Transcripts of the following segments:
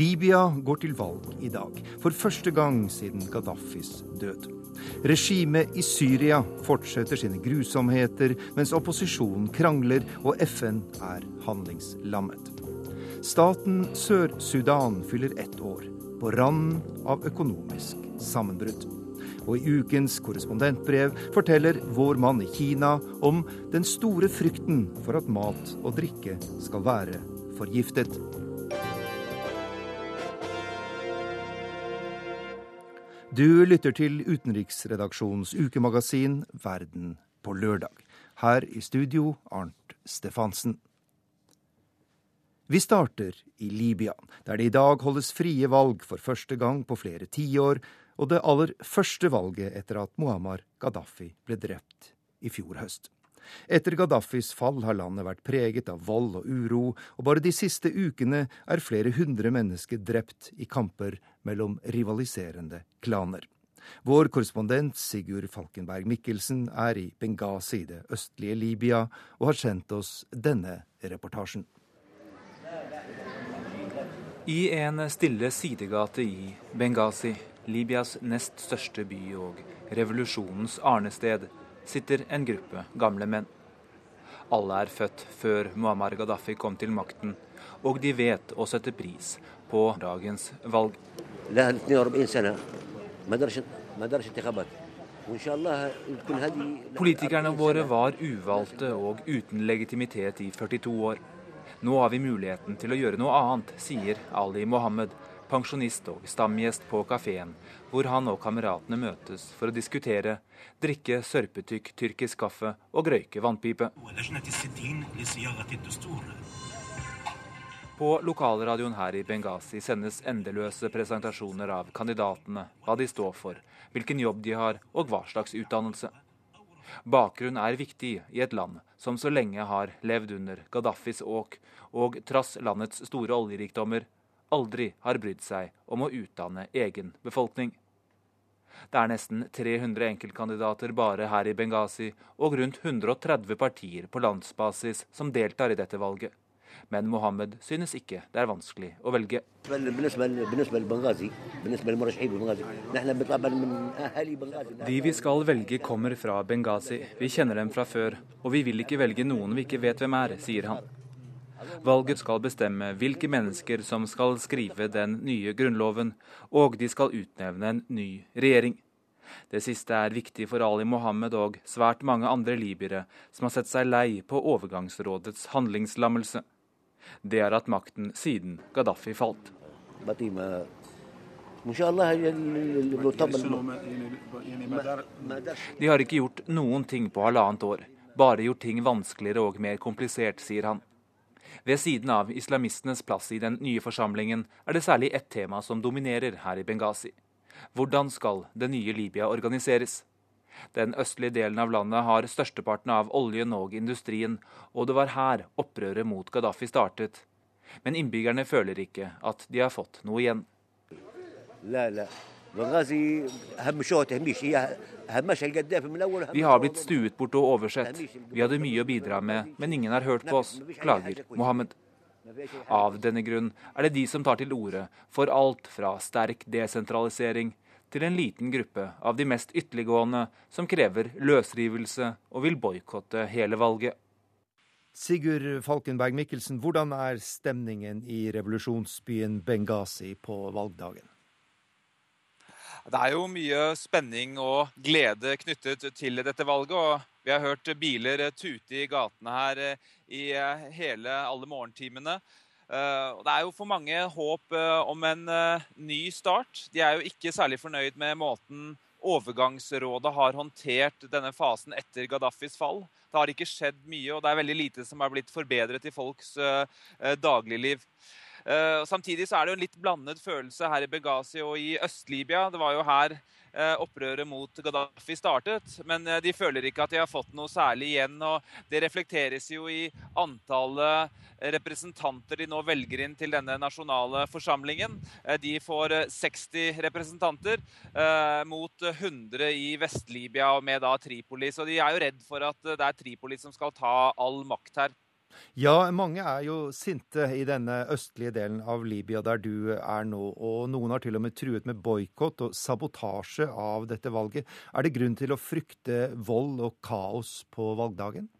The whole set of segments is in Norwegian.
Libya går til valg i dag, for første gang siden Gaddafis død. Regimet i Syria fortsetter sine grusomheter, mens opposisjonen krangler og FN er handlingslammet. Staten Sør-Sudan fyller ett år, på randen av økonomisk sammenbrudd. Og i ukens korrespondentbrev forteller vår mann i Kina om den store frykten for at mat og drikke skal være forgiftet. Du lytter til utenriksredaksjonens ukemagasin Verden på lørdag. Her i studio Arnt Stefansen. Vi starter i Libya, der det i dag holdes frie valg for første gang på flere tiår, og det aller første valget etter at Muammar Gaddafi ble drept i fjor høst. Etter Gaddafis fall har landet vært preget av vold og uro, og bare de siste ukene er flere hundre mennesker drept i kamper mellom rivaliserende klaner. Vår korrespondent Sigurd Falkenberg Mikkelsen er i Benghazi, det østlige Libya, og har sendt oss denne reportasjen. I en stille sidegate i Benghazi, Libyas nest største by og revolusjonens arnested, sitter en gruppe gamle menn. Alle er født før Muammar Gaddafi kom til makten, og de vet å sette pris på dagens valg. Politikerne våre var uvalgte og uten legitimitet i 42 år. Nå har vi muligheten til å gjøre noe annet, sier Ali Mohammed, pensjonist og stamgjest på kafeen, hvor han og kameratene møtes for å diskutere, drikke sørpetykk tyrkisk kaffe og røyke vannpipe. På lokalradioen her i Benghazi sendes endeløse presentasjoner av kandidatene, hva de står for, hvilken jobb de har og hva slags utdannelse. Bakgrunn er viktig i et land som så lenge har levd under Gaddafis åk, og trass landets store oljerikdommer aldri har brydd seg om å utdanne egen befolkning. Det er nesten 300 enkeltkandidater bare her i Benghazi, og rundt 130 partier på landsbasis som deltar i dette valget. Men Mohammed synes ikke det er vanskelig å velge. De vi skal velge, kommer fra Benghazi. Vi kjenner dem fra før, og vi vil ikke velge noen vi ikke vet hvem er, sier han. Valget skal bestemme hvilke mennesker som skal skrive den nye grunnloven, og de skal utnevne en ny regjering. Det siste er viktig for Ali Mohammed og svært mange andre libyere som har sett seg lei på overgangsrådets handlingslammelse. Det har hatt makten siden Gaddafi falt. De har ikke gjort noen ting på halvannet år, bare gjort ting vanskeligere og mer komplisert, sier han. Ved siden av islamistenes plass i den nye forsamlingen er det særlig ett tema som dominerer her i Benghazi. Hvordan skal det nye Libya organiseres? Den østlige delen av landet har størsteparten av oljen og industrien, og det var her opprøret mot Gaddafi startet. Men innbyggerne føler ikke at de har fått noe igjen. Vi har blitt stuet bort og oversett. Vi hadde mye å bidra med, men ingen har hørt på oss, klager Mohammed. Av denne grunn er det de som tar til orde for alt fra sterk desentralisering til en liten gruppe av de mest ytterliggående som krever løsrivelse og vil boikotte hele valget. Sigurd Falkenberg Mikkelsen, hvordan er stemningen i revolusjonsbyen Benghazi på valgdagen? Det er jo mye spenning og glede knyttet til dette valget. og Vi har hørt biler tute i gatene her eh, i eh, hele alle morgentimene. Eh, det er jo for mange håp om en ny start. De er jo ikke særlig fornøyd med måten overgangsrådet har håndtert denne fasen etter Gaddafis fall. Det har ikke skjedd mye, og det er veldig lite som er blitt forbedret i folks dagligliv. Uh, samtidig så er det jo en litt blandet følelse her i Benghazi og i Øst-Libya. Det var jo her uh, opprøret mot Gaddafi startet, men uh, de føler ikke at de har fått noe særlig igjen. og Det reflekteres jo i antallet representanter de nå velger inn til denne nasjonale forsamlingen. De får 60 representanter mot 100 i Vest-Libya og med da Tripoli. Så de er jo redd for at det er Tripoli som skal ta all makt her. Ja, mange er jo sinte i denne østlige delen av Libya der du er nå, og noen har til og med truet med boikott og sabotasje av dette valget. Er det grunn til å frykte vold og kaos på valgdagen?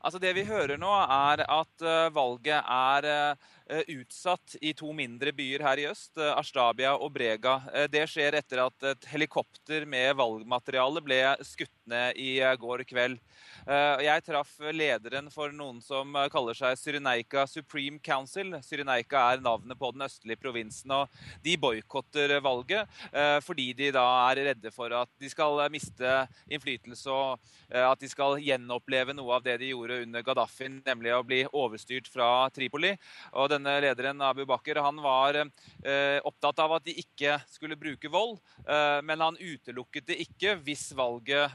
Altså Det vi hører nå, er at uh, valget er uh, utsatt i to mindre byer her i øst, uh, Ashtabia og Brega. det skjer etter at et helikopter med valgmateriale ble skutt ned i går kveld. Eh, jeg traff lederen for noen som eh, kaller seg Syreneika Supreme Council. Syreneika er navnet på den østlige provinsen. og De boikotter valget eh, fordi de da er redde for at de skal miste innflytelse og at de skal gjenoppleve noe av det de gjorde under Gaddafi, nemlig å bli overstyrt fra Tripoli. Og denne lederen, Abu Bakr, han var opptatt av at de ikke skulle bruke vold, men han utelukket det ikke hvis valget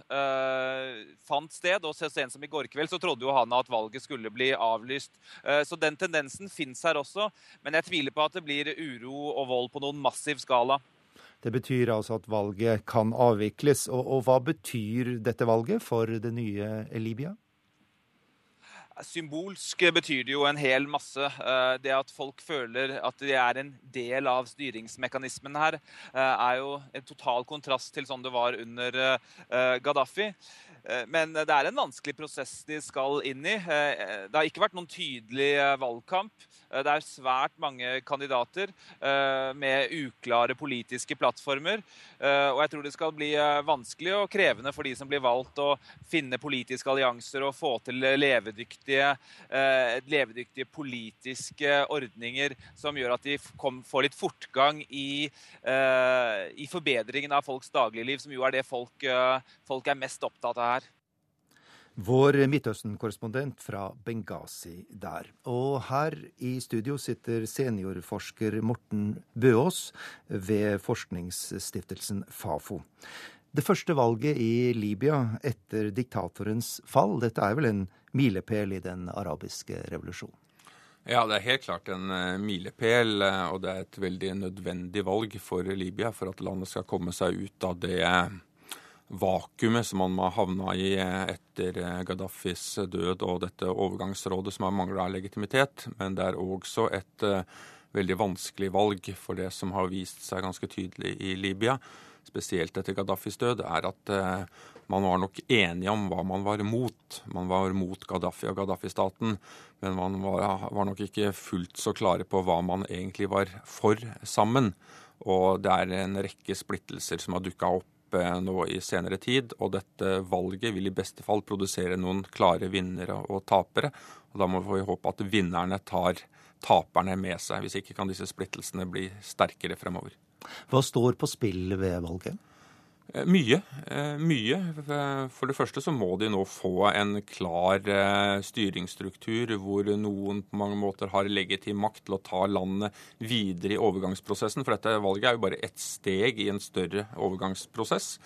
fant sted. og så sent som i går kveld så trodde jo han at valget skulle bli avlyst. Eh, så den tendensen fins her også. Men jeg tviler på at det blir uro og vold på noen massiv skala. Det betyr altså at valget kan avvikles. Og, og hva betyr dette valget for det nye Libya? Symbolsk betyr det jo en hel masse. Eh, det at folk føler at de er en del av styringsmekanismen her, eh, er jo en total kontrast til sånn det var under Gaddafi. Eh, men det er en vanskelig prosess de skal inn i. Det har ikke vært noen tydelig valgkamp. Det er svært mange kandidater med uklare politiske plattformer. Og jeg tror det skal bli vanskelig og krevende for de som blir valgt, å finne politiske allianser og få til levedyktige, levedyktige politiske ordninger som gjør at de får litt fortgang i, i forbedringen av folks dagligliv, som jo er det folk, folk er mest opptatt av her. Vår Midtøsten-korrespondent fra Benghazi der. Og her i studio sitter seniorforsker Morten Bøås ved forskningsstiftelsen Fafo. Det første valget i Libya etter diktatorens fall, dette er vel en milepæl i den arabiske revolusjonen? Ja, det er helt klart en uh, milepæl, uh, og det er et veldig nødvendig valg for Libya for at landet skal komme seg ut av det uh, vakuumet som man har havna i eh, etter eh, Gaddafis død og dette overgangsrådet som har mangla legitimitet. Men det er også et uh, veldig vanskelig valg for det som har vist seg ganske tydelig i Libya, spesielt etter Gaddafis død, er at man var nok enige om hva man var mot. Man var mot Gaddafi og Gaddafi-staten, men man var, var nok ikke fullt så klare på hva man egentlig var for sammen. Og det er en rekke splittelser som har dukka opp nå i senere tid. Og dette valget vil i beste fall produsere noen klare vinnere og tapere. Og da må vi håpe at vinnerne tar taperne med seg. Hvis ikke kan disse splittelsene bli sterkere fremover. Hva står på spill ved valget? Eh, mye. Eh, mye. For det første så må de nå få en klar eh, styringsstruktur hvor noen på mange måter har legitim makt til å ta landet videre i overgangsprosessen. For dette valget er jo bare ett steg i en større overgangsprosess.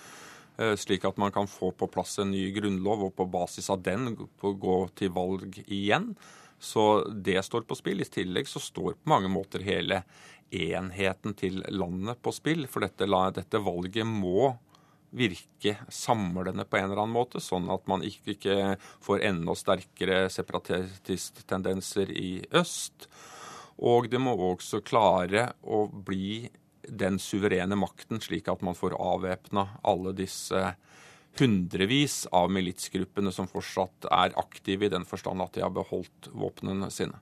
Slik at man kan få på plass en ny grunnlov og på basis av den gå til valg igjen. Så det står på spill. I tillegg så står på mange måter hele enheten til landet på spill. For dette, dette valget må virke samlende på en eller annen måte, sånn at man ikke, ikke får enda sterkere separatisttendenser i øst. Og det må også klare å bli den suverene makten, slik at man får avvæpna alle disse hundrevis av militsgruppene som fortsatt er aktive i den forstand at de har beholdt våpnene sine.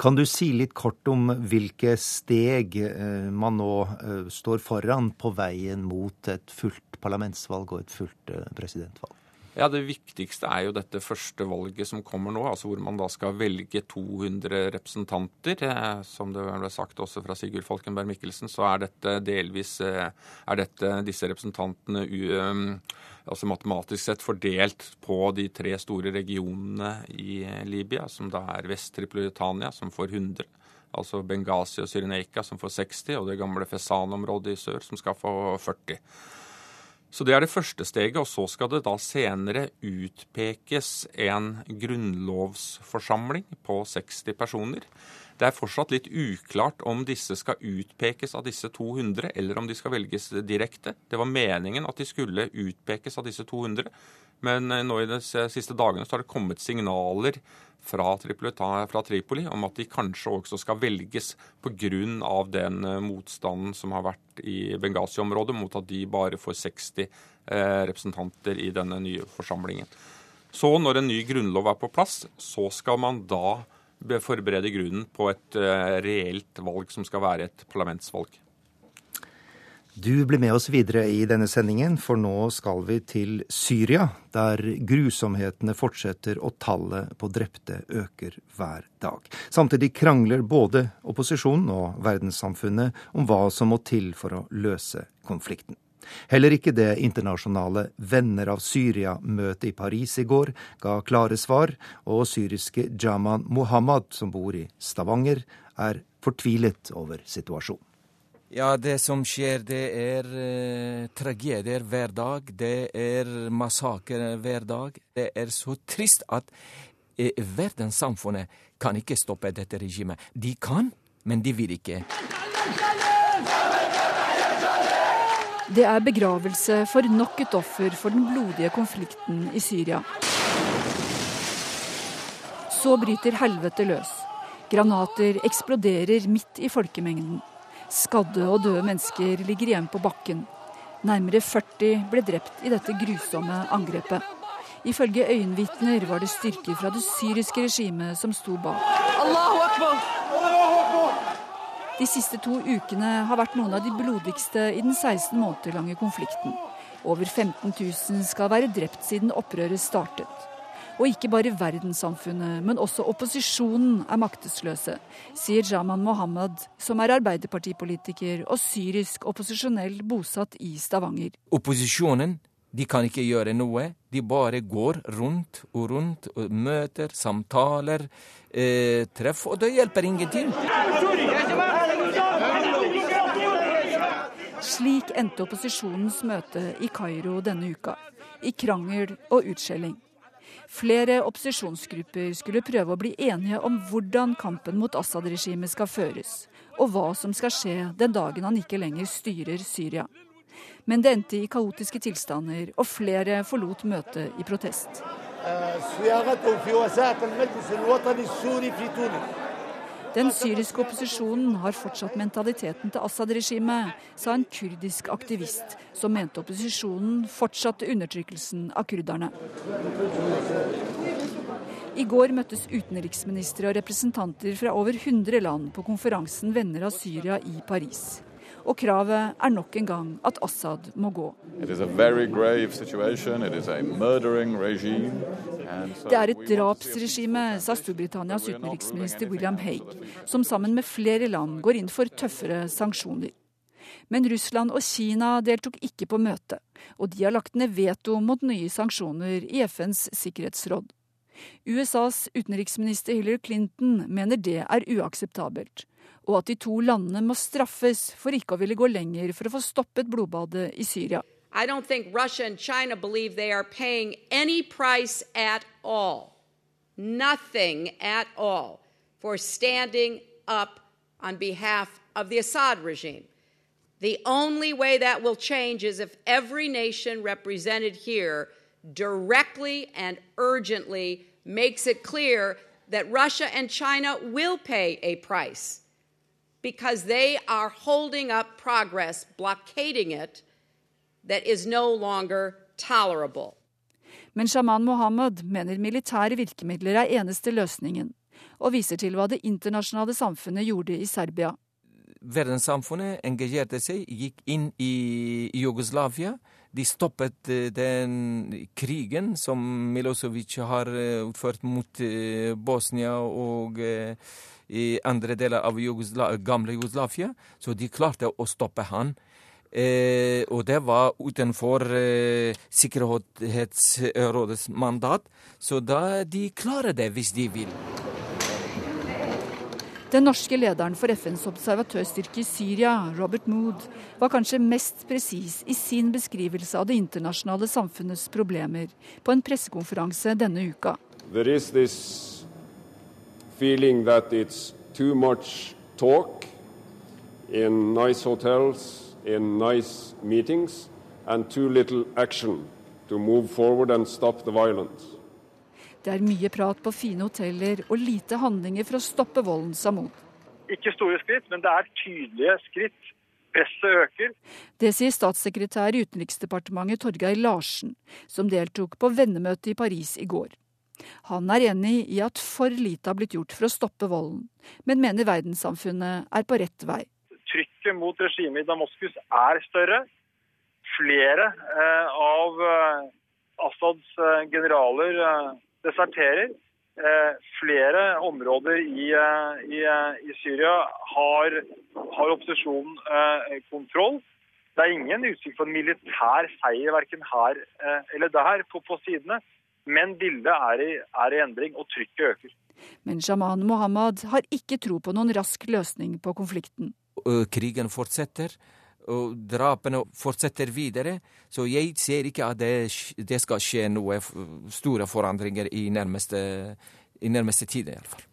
Kan du si litt kort om hvilke steg eh, man nå eh, står foran på veien mot et fullt parlamentsvalg og et fullt eh, presidentvalg? Ja, Det viktigste er jo dette første valget som kommer nå, altså hvor man da skal velge 200 representanter. Som det ble sagt også fra Sigurd Falkenberg Mikkelsen, så er dette delvis er dette, disse representantene altså matematisk sett fordelt på de tre store regionene i Libya, som da er Vest-Tripolitania, som får 100, altså Benghazi og Cyrenaica, som får 60, og det gamle Fesan-området i sør, som skal få 40. Så det er det første steget, og så skal det da senere utpekes en grunnlovsforsamling på 60 personer. Det er fortsatt litt uklart om disse skal utpekes av disse 200, eller om de skal velges direkte. Det var meningen at de skulle utpekes av disse 200. Men nå i de siste dagene så har det kommet signaler fra, fra Tripoli om at de kanskje også skal velges pga. den motstanden som har vært i Benghazi-området mot at de bare får 60 representanter i denne nye forsamlingen. Så når en ny grunnlov er på plass, så skal man da forberede grunnen på et eh, reelt valg som skal være et parlamentsvalg. Du blir med oss videre i denne sendingen, for nå skal vi til Syria, der grusomhetene fortsetter og tallet på drepte øker hver dag. Samtidig krangler både opposisjonen og verdenssamfunnet om hva som må til for å løse konflikten. Heller ikke det internasjonale Venner av Syria-møtet i Paris i går ga klare svar, og syriske Jaman Mohammad, som bor i Stavanger, er fortvilet over situasjonen. Ja, det som skjer, det er eh, tragedier hver dag. Det er massakrer hver dag. Det er så trist at eh, verdenssamfunnet kan ikke stoppe dette regimet. De kan, men de vil ikke. Det er begravelse for nok et offer for den blodige konflikten i Syria. Så bryter helvete løs. Granater eksploderer midt i folkemengden. Skadde og døde mennesker ligger igjen på bakken. Nærmere 40 ble drept i dette grusomme angrepet. Ifølge øyenvitner var det styrker fra det syriske regimet som sto bak. Allahu Akbar! De siste to ukene har vært noen av de blodigste i den 16 måneder lange konflikten. Over 15 000 skal være drept siden opprøret startet. Og ikke bare verdenssamfunnet, men også opposisjonen er maktesløse, sier Jaman Mohammed, som er arbeiderpartipolitiker og syrisk opposisjonell bosatt i Stavanger. Opposisjonen de kan ikke gjøre noe. De bare går rundt og rundt og møter, samtaler, eh, treff, og det hjelper ingenting. Slik endte opposisjonens møte i Kairo denne uka. I krangel og utskjelling. Flere opposisjonsgrupper skulle prøve å bli enige om hvordan kampen mot Assad-regimet skal føres, og hva som skal skje den dagen han ikke lenger styrer Syria. Men det endte i kaotiske tilstander, og flere forlot møtet i protest. Den syriske opposisjonen har fortsatt mentaliteten til Assad-regimet, sa en kurdisk aktivist som mente opposisjonen fortsatte undertrykkelsen av kurderne. I går møttes utenriksministre og representanter fra over 100 land på konferansen Venner av Syria i Paris. Og kravet er nok en gang at Assad må gå. Det er et drapsregime, sa Storbritannias utenriksminister William Hague, som sammen med flere land går inn for tøffere sanksjoner. Men Russland og Kina deltok ikke på møtet, og de har lagt ned veto mot nye sanksjoner i FNs sikkerhetsråd. USAs utenriksminister Hillary Clinton mener det er uakseptabelt, og at de to landene må straffes for ikke å ville gå lenger for å få stoppet blodbadet i Syria. I don't think Russia and China believe they are paying any price at all, nothing at all, for standing up on behalf of the Assad regime. The only way that will change is if every nation represented here directly and urgently makes it clear that Russia and China will pay a price because they are holding up progress, blockading it, that is no longer tolerable. Men Shaman Mohammed mener militære virkemidler er eneste løsningen, og viser til hva det internasjonale samfunnet gjorde i Serbia. Verdenssamfunnet engasjerte seg, gikk inn i Jugoslavia. De stoppet eh, den krigen som Milosevic har eh, utført mot eh, Bosnia og andre deler av Jugosla gamle Jugoslavia, så de klarte å stoppe han. Eh, og det var utenfor eh, Sikkerhetsrådets mandat, så da de klarer det hvis de vil. Den norske lederen for FNs observatørstyrke i Syria, Robert Mood, var kanskje mest presis i sin beskrivelse av det internasjonale samfunnets problemer på en pressekonferanse denne uka. There is this feeling that it's too much talk in nice hotels, in nice meetings, and too little action. to move forward and stop the violence. Det er mye prat på fine hoteller og lite handlinger for å stoppe volden, sa Moen. Ikke store skritt, men det er tydelige skritt. Presset øker. Det sier statssekretær i Utenriksdepartementet Torgeir Larsen, som deltok på vennemøtet i Paris i går. Han er enig i at for lite har blitt gjort for å stoppe volden, men mener verdenssamfunnet er på rett vei. Trykket mot regimet i Damaskus er større. Flere eh, av eh, Assads eh, generaler deserterer. Eh, flere områder i, eh, i, i Syria har, har opposisjonen kontroll. Det er ingen utsikt for en militær seier verken her eller der på, på sidene. Men bildet er i, er i, endring, og trykket øker. Men Shaman Mohammed har ikke tro på noen rask løsning på konflikten. Krigen fortsetter, og drapene fortsetter videre. Så jeg ser ikke at det, det skal skje noe store forandringer i nærmeste, i nærmeste tid, iallfall.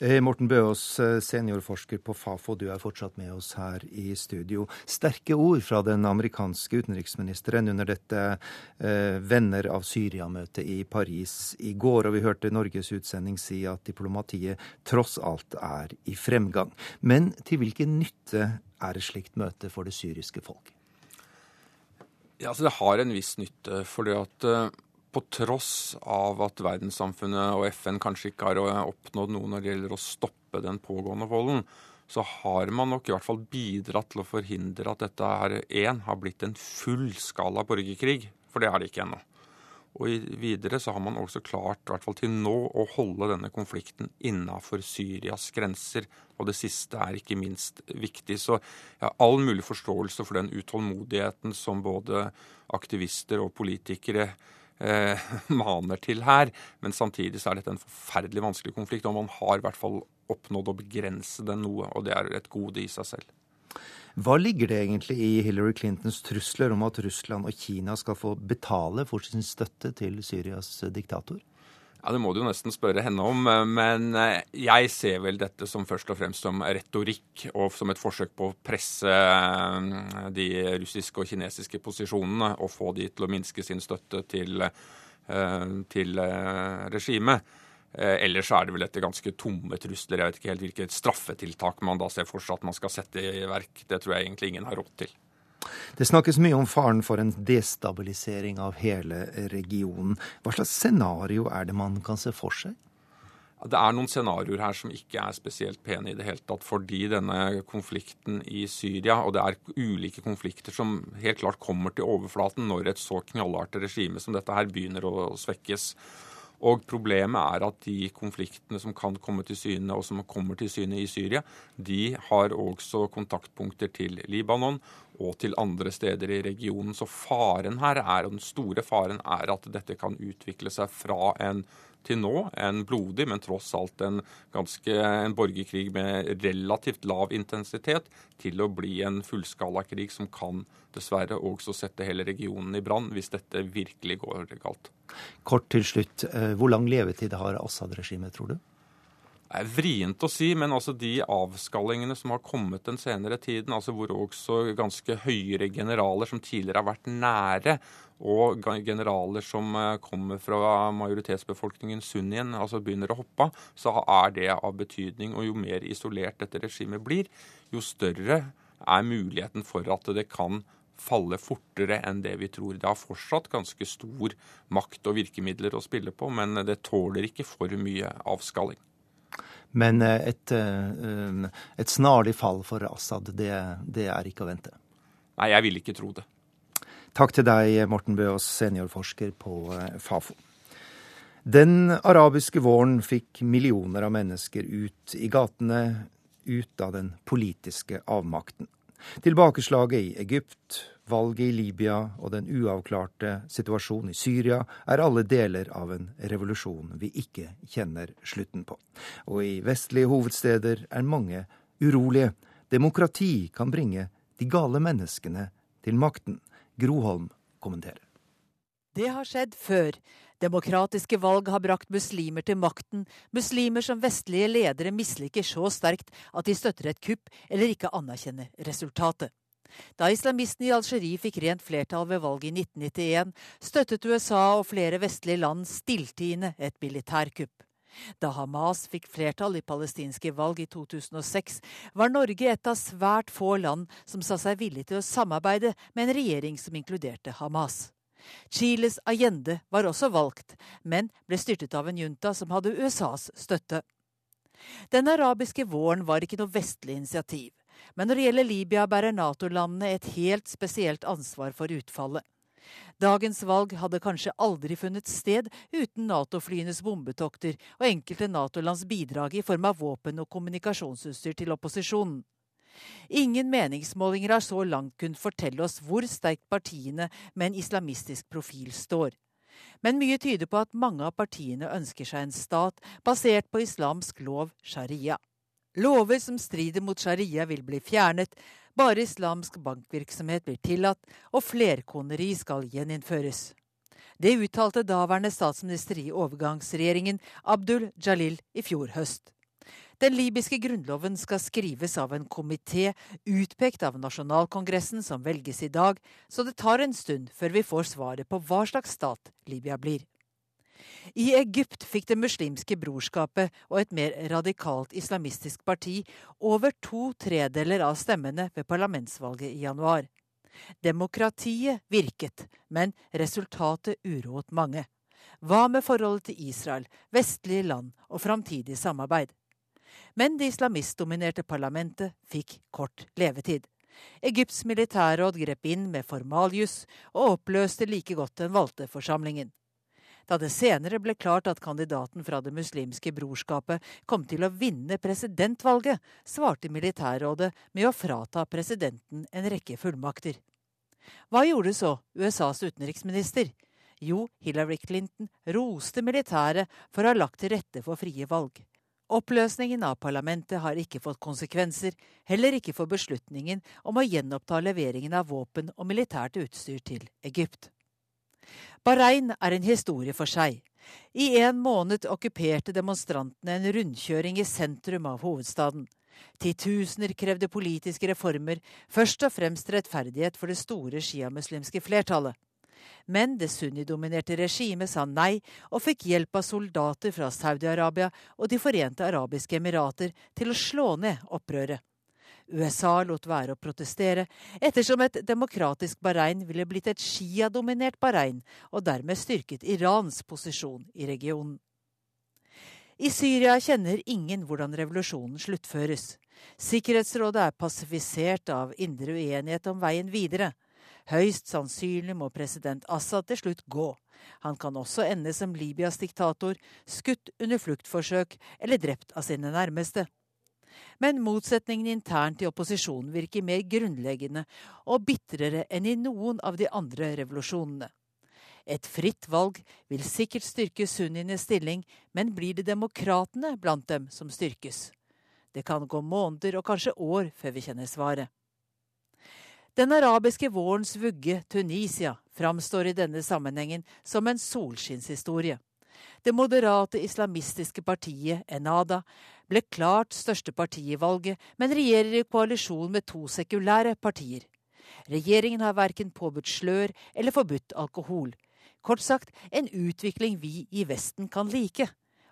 Eh, Morten Bøås, eh, seniorforsker på Fafo, du er fortsatt med oss her i studio. Sterke ord fra den amerikanske utenriksministeren under dette eh, Venner av Syria-møtet i Paris i går. Og vi hørte Norges utsending si at diplomatiet tross alt er i fremgang. Men til hvilken nytte er et slikt møte for det syriske folk? Ja, altså Det har en viss nytte. fordi at uh på tross av at verdenssamfunnet og FN kanskje ikke har oppnådd noe når det gjelder å stoppe den pågående volden, så har man nok i hvert fall bidratt til å forhindre at dette her, én har blitt en fullskala borgerkrig. For det er det ikke ennå. Og videre så har man også klart, i hvert fall til nå, å holde denne konflikten innafor Syrias grenser. Og det siste er ikke minst viktig. Så jeg har all mulig forståelse for den utålmodigheten som både aktivister og politikere eh, maner til her. Men samtidig så er dette en forferdelig vanskelig konflikt, og man har i hvert fall oppnådd å begrense den noe, og det er et gode i seg selv. Hva ligger det egentlig i Hillary Clintons trusler om at Russland og Kina skal få betale for sin støtte til Syrias diktator? Ja, Det må du jo nesten spørre henne om. Men eh, jeg ser vel dette som først og fremst som retorikk og som et forsøk på å presse eh, de russiske og kinesiske posisjonene og få de til å minske sin støtte til, eh, til regimet. Ellers er det vel etter ganske tomme trusler. Jeg vet ikke helt hvilket straffetiltak man da ser for seg at man skal sette i verk. Det tror jeg egentlig ingen har råd til. Det snakkes mye om faren for en destabilisering av hele regionen. Hva slags scenario er det man kan se for seg? Det er noen scenarioer her som ikke er spesielt pene i det hele tatt. Fordi denne konflikten i Syria, og det er ulike konflikter som helt klart kommer til overflaten når et så knallhardt regime som dette her begynner å svekkes. Og problemet er at de konfliktene som kan komme til syne, og som kommer til syne i Syria, de har også kontaktpunkter til Libanon og til andre steder i regionen. Så faren her er, og den store faren er at dette kan utvikle seg fra en til nå en blodig, men tross alt en, ganske, en borgerkrig med relativt lav intensitet, til å bli en fullskalakrig som kan dessverre også sette hele regionen i brann hvis dette virkelig går galt. Kort til slutt, eh, hvor lang levetid har Assad-regimet, tror du? Er vrient å si, men altså de avskallingene som har kommet den senere tiden, altså hvor også ganske høyere generaler som tidligere har vært nære, og generaler som eh, kommer fra majoritetsbefolkningen sunnien, altså begynner å hoppe av, så er det av betydning. Og jo mer isolert dette regimet blir, jo større er muligheten for at det kan falle fortere enn det vi tror. Det har fortsatt ganske stor makt og virkemidler å spille på, men det tåler ikke for mye avskalling. Men eh, et, eh, et snarlig fall for Assad, det, det er ikke å vente? Nei, jeg vil ikke tro det. Takk til deg, Morten Bøås, seniorforsker på eh, Fafo. Den arabiske våren fikk millioner av mennesker ut i gatene, ut av den politiske avmakten. Tilbakeslaget i Egypt, valget i Libya og den uavklarte situasjonen i Syria er alle deler av en revolusjon vi ikke kjenner slutten på. Og i vestlige hovedsteder er mange urolige. Demokrati kan bringe de gale menneskene til makten. Groholm kommenterer. Det har skjedd før. Demokratiske valg har brakt muslimer til makten, muslimer som vestlige ledere misliker så sterkt at de støtter et kupp eller ikke anerkjenner resultatet. Da islamistene i Algerie fikk rent flertall ved valget i 1991, støttet USA og flere vestlige land stilltiende et militærkupp. Da Hamas fikk flertall i palestinske valg i 2006, var Norge et av svært få land som sa seg villig til å samarbeide med en regjering som inkluderte Hamas. Chiles Allende var også valgt, men ble styrtet av en junta som hadde USAs støtte. Den arabiske våren var ikke noe vestlig initiativ. Men når det gjelder Libya, bærer Nato-landene et helt spesielt ansvar for utfallet. Dagens valg hadde kanskje aldri funnet sted uten Nato-flyenes bombetokter og enkelte Nato-lands bidrag i form av våpen og kommunikasjonsutstyr til opposisjonen. Ingen meningsmålinger har så langt kunnet fortelle oss hvor sterkt partiene med en islamistisk profil står. Men mye tyder på at mange av partiene ønsker seg en stat basert på islamsk lov sharia. Lover som strider mot sharia vil bli fjernet, bare islamsk bankvirksomhet blir tillatt, og flerkoneri skal gjeninnføres. Det uttalte daværende statsminister i overgangsregjeringen Abdul Jalil i fjor høst. Den libyske grunnloven skal skrives av en komité utpekt av nasjonalkongressen som velges i dag, så det tar en stund før vi får svaret på hva slags stat Libya blir. I Egypt fikk Det muslimske brorskapet og et mer radikalt islamistisk parti over to tredeler av stemmene ved parlamentsvalget i januar. Demokratiet virket, men resultatet uroet mange. Hva med forholdet til Israel, vestlige land og framtidig samarbeid? Men det islamistdominerte parlamentet fikk kort levetid. Egypts militærråd grep inn med formaljus og oppløste like godt den valgte forsamlingen. Da det senere ble klart at kandidaten fra Det muslimske brorskapet kom til å vinne presidentvalget, svarte militærrådet med å frata presidenten en rekke fullmakter. Hva gjorde så USAs utenriksminister? Jo, Hillary Clinton roste militæret for å ha lagt til rette for frie valg. Oppløsningen av parlamentet har ikke fått konsekvenser, heller ikke for beslutningen om å gjenoppta leveringen av våpen og militært utstyr til Egypt. Bahrain er en historie for seg. I en måned okkuperte demonstrantene en rundkjøring i sentrum av hovedstaden. Titusener krevde politiske reformer, først og fremst rettferdighet for det store sjiamuslimske flertallet. Men det sunnidominerte regimet sa nei, og fikk hjelp av soldater fra Saudi-Arabia og De forente arabiske emirater til å slå ned opprøret. USA lot være å protestere, ettersom et demokratisk Bahrain ville blitt et Shia-dominert Bahrain, og dermed styrket Irans posisjon i regionen. I Syria kjenner ingen hvordan revolusjonen sluttføres. Sikkerhetsrådet er pasifisert av indre uenighet om veien videre. Høyst sannsynlig må president Assad til slutt gå. Han kan også ende som Libyas diktator, skutt under fluktforsøk eller drept av sine nærmeste. Men motsetningen internt i opposisjonen virker mer grunnleggende og bitrere enn i noen av de andre revolusjonene. Et fritt valg vil sikkert styrke sunnienes stilling, men blir det demokratene blant dem som styrkes? Det kan gå måneder og kanskje år før vi kjenner svaret. Den arabiske vårens vugge, Tunisia, framstår i denne sammenhengen som en solskinnshistorie. Det moderate islamistiske partiet Enada ble klart største parti i valget, men regjerer i koalisjon med to sekulære partier. Regjeringen har verken påbudt slør eller forbudt alkohol. Kort sagt en utvikling vi i Vesten kan like.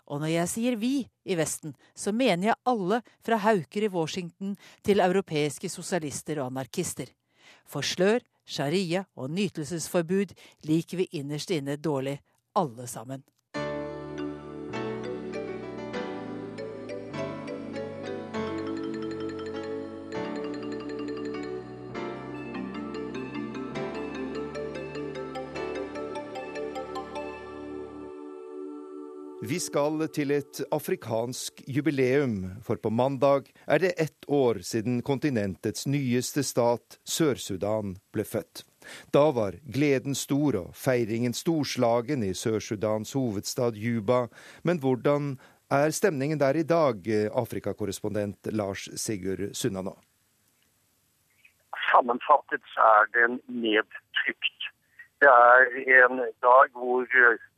Og når jeg sier vi i Vesten, så mener jeg alle fra hauker i Washington til europeiske sosialister og anarkister. For slør, sharia og nytelsesforbud liker vi innerst inne dårlig, alle sammen. Vi skal til et afrikansk jubileum, for på mandag er det ett år siden kontinentets nyeste stat, Sør-Sudan, ble født. Da var gleden stor og feiringen storslagen i Sør-Sudans hovedstad Juba. Men hvordan er stemningen der i dag, Afrikakorrespondent Lars Sigurd Sunnanå? Sammenfattet er den nedtrykt. Det er en dag hvor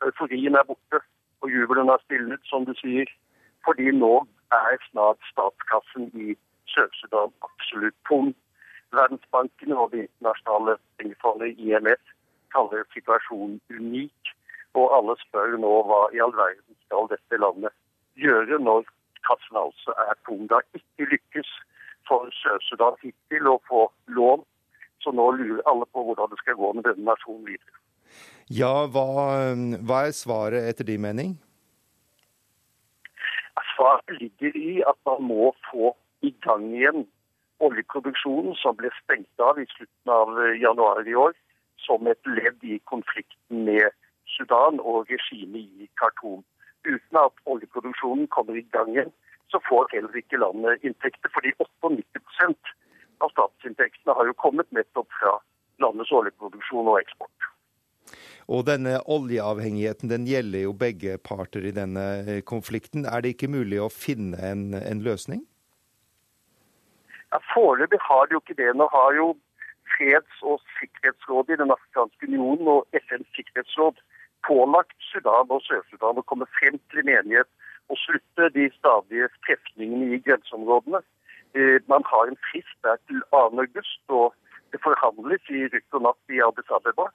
euforien er borte og jubelen har stilnet, som du sier. Fordi nå er snart statskassen i Sør-Sudan absolutt tom. Verdensbanken og Det internasjonale pengefondet IMF kaller situasjonen unik. Og alle spør nå hva i all verden skal dette landet gjøre når kassen altså er tom. Det har ikke lykkes for Sør-Sudan hittil å få lån, så nå lurer alle på hvordan det skal gå med denne nasjonen videre. Ja, hva, hva er svaret etter din mening? Svaret ligger i at man må få i gang igjen oljeproduksjonen som ble stengt av i slutten av januar i år, som et ledd i konflikten med Sudan og regimet i Khartoum. Uten at oljeproduksjonen kommer i gang igjen, så får heller ikke landet inntekter. Fordi 98% av statsinntektene har jo kommet nettopp fra landets oljeproduksjon og eksport. Og denne oljeavhengigheten den gjelder jo begge parter i denne eh, konflikten. Er det ikke mulig å finne en, en løsning? Ja, Foreløpig har de jo ikke det. Nå har jo Freds- og sikkerhetsrådet i Den afrikanske unionen og FNs sikkerhetsråd pålagt Sudan og Sør-Sudan å komme frem til en enighet og slutte de stadige trefningene i grenseområdene. Eh, man har en frist der til 2. august, og det forhandles i rykk og natt i Addis Abeba.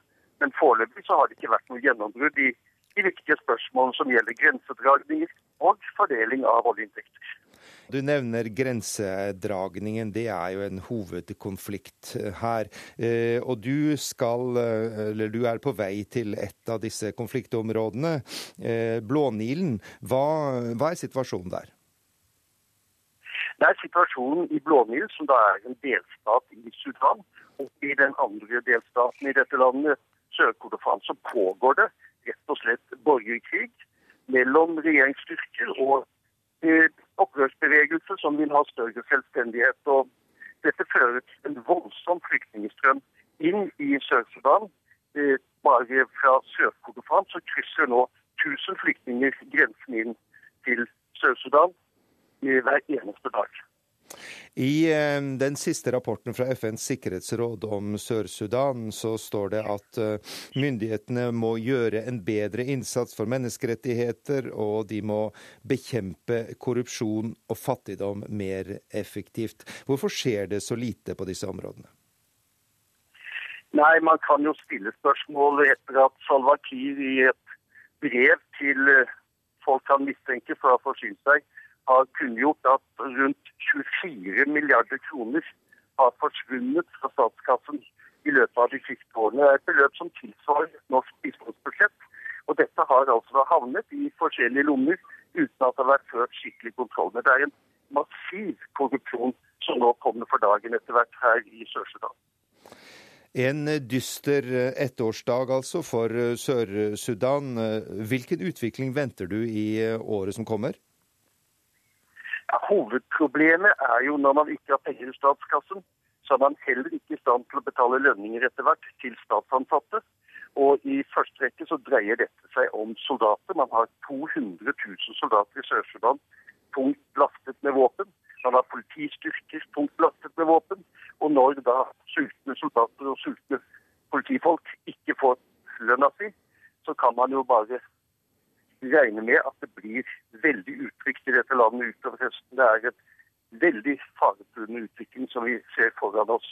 Men foreløpig så har det ikke vært noe gjennombrudd i de viktige spørsmålene som gjelder grensedragninger og fordeling av oljeinntekter. Du nevner grensedragningen. Det er jo en hovedkonflikt her. Eh, og du skal, eh, eller du er på vei til et av disse konfliktområdene, eh, Blånilen. Hva, hva er situasjonen der? Det er situasjonen i Blånilen, som da er en delstat i Sudan. Og i den andre delstaten i dette landet, Sør-Kordofan, så pågår det rett og slett borgerkrig mellom regjeringsstyrker og opprørsbevegelser som vil ha større selvstendighet. og Dette fører til en voldsom flyktningstrøm inn i Sør-Sudan. Bare fra Sør-Kordofan så krysser nå 1000 flyktninger grensen inn til Sør-Sudan hver eneste dag. I eh, den siste rapporten fra FNs sikkerhetsråd om Sør-Sudan så står det at eh, myndighetene må gjøre en bedre innsats for menneskerettigheter, og de må bekjempe korrupsjon og fattigdom mer effektivt. Hvorfor skjer det så lite på disse områdene? Nei, Man kan jo stille spørsmål etter at Salwa Kiir i et brev til eh, folk han mistenker for å ha forsynt seg har kunngjort at rundt 24 milliarder kroner har forsvunnet fra statskassen i løpet av de siste årene. Det er et beløp som tilsvarer norsk bistandsbudsjett. Og dette har altså havnet i forskjellige lommer uten at det har vært ført skikkelig kontroll med. Det er en massiv korrupsjon som nå kommer for dagen etter hvert her i Sør-Sudan. En dyster ettårsdag altså for Sør-Sudan. Hvilken utvikling venter du i året som kommer? Ja, hovedproblemet er jo når man ikke har penger i statskassen, så er man heller ikke i stand til å betale lønninger etter hvert til statsansatte. Og i første rekke så dreier dette seg om soldater. Man har 200 000 soldater i Sør-Sudan tungt lastet med våpen. Man har politistyrker tungt lastet med våpen. Og når da sultne soldater og sultne politifolk ikke får lønna si, så kan man jo bare regne med at det blir veldig utrygt i dette landet utover høsten. Det er en veldig faretruende utvikling som vi ser foran oss.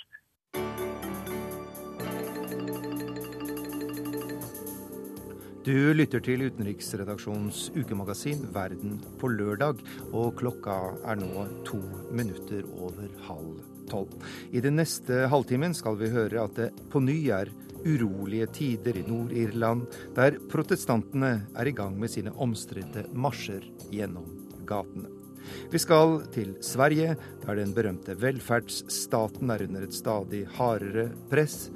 Du lytter til utenriksredaksjonens ukemagasin Verden på lørdag, og klokka er nå to minutter over halv tolv. I den neste halvtimen skal vi høre at det på ny er urolige tider i Nord-Irland, der protestantene er i gang med sine omstridte marsjer gjennom gatene. Vi skal til Sverige, der den berømte velferdsstaten er under et stadig hardere press.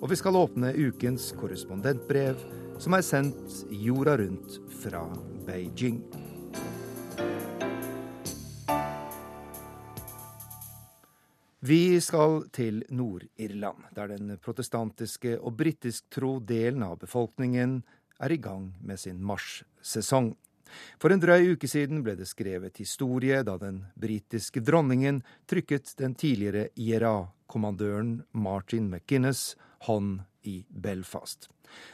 Og vi skal åpne ukens korrespondentbrev, som er sendt jorda rundt fra Beijing. Vi skal til Nord-Irland, der den protestantiske og britisktro delen av befolkningen er i gang med sin marssesong. For en drøy uke siden ble det skrevet historie da den britiske dronningen trykket den tidligere IRA-kommandøren Martin McGuinness hånd i Belfast.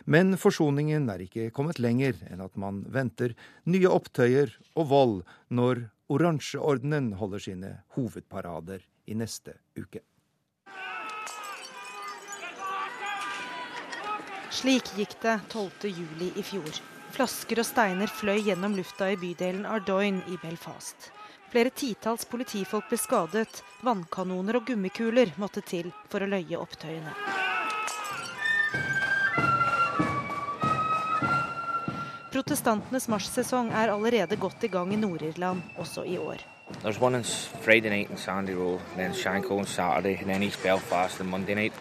Men forsoningen er ikke kommet lenger enn at man venter nye opptøyer og vold når Oransjeordenen holder sine hovedparader i neste uke. Slik gikk det 12. juli i fjor. Flasker og steiner fløy gjennom lufta i bydelen Ardoyne i Belfast. Flere titalls politifolk ble skadet. Vannkanoner og gummikuler måtte til for å løye opptøyene. Protestantenes marsjsesong er allerede godt i gang i Nord-Irland, også i år. There's one on Friday night in Sandy Row, then Shankill on Saturday, and then East Belfast on Monday night.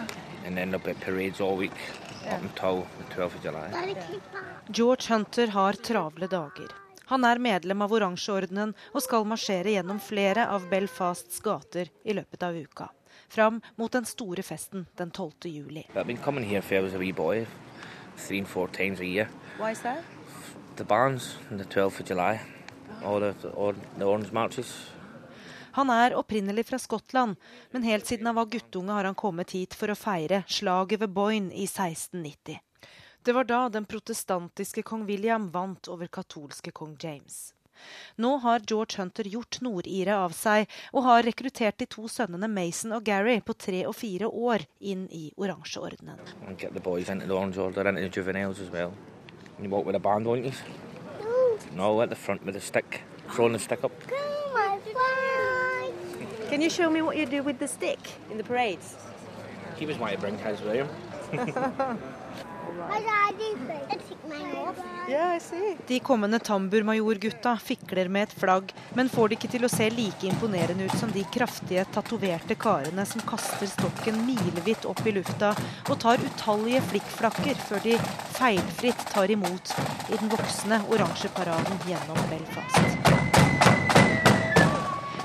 Okay. And then there'll be parades all week yeah. up until the 12th of July. George Hunter har travle dager. Han er medlem av Oransjeordenen og skal marsjere gjennom flere av Belfasts gater i løpet av uka. Fram mot den store festen den 12. juli. I've been coming here for as a wee boy, three and four times a year. Why is that? The bands on the 12th of July. All the, all the orange marches. Han er opprinnelig fra Skottland, men helt siden han var guttunge har han kommet hit for å feire slaget ved Boyne i 1690. Det var da den protestantiske kong William vant over katolske kong James. Nå har George Hunter gjort nordire av seg, og har rekruttert de to sønnene Mason og Gary på tre og fire år inn i oransjeordenen. No, at the front with a stick, throwing the stick up. Can you show me what you do with the stick in the parades? He was my bring his William. De kommende tamburmajorgutta fikler med et flagg, men får det ikke til å se like imponerende ut som de kraftige, tatoverte karene som kaster stokken milevidt opp i lufta og tar utallige flikkflakker før de feilfritt tar imot i den voksne oransje paraden gjennom Belfast.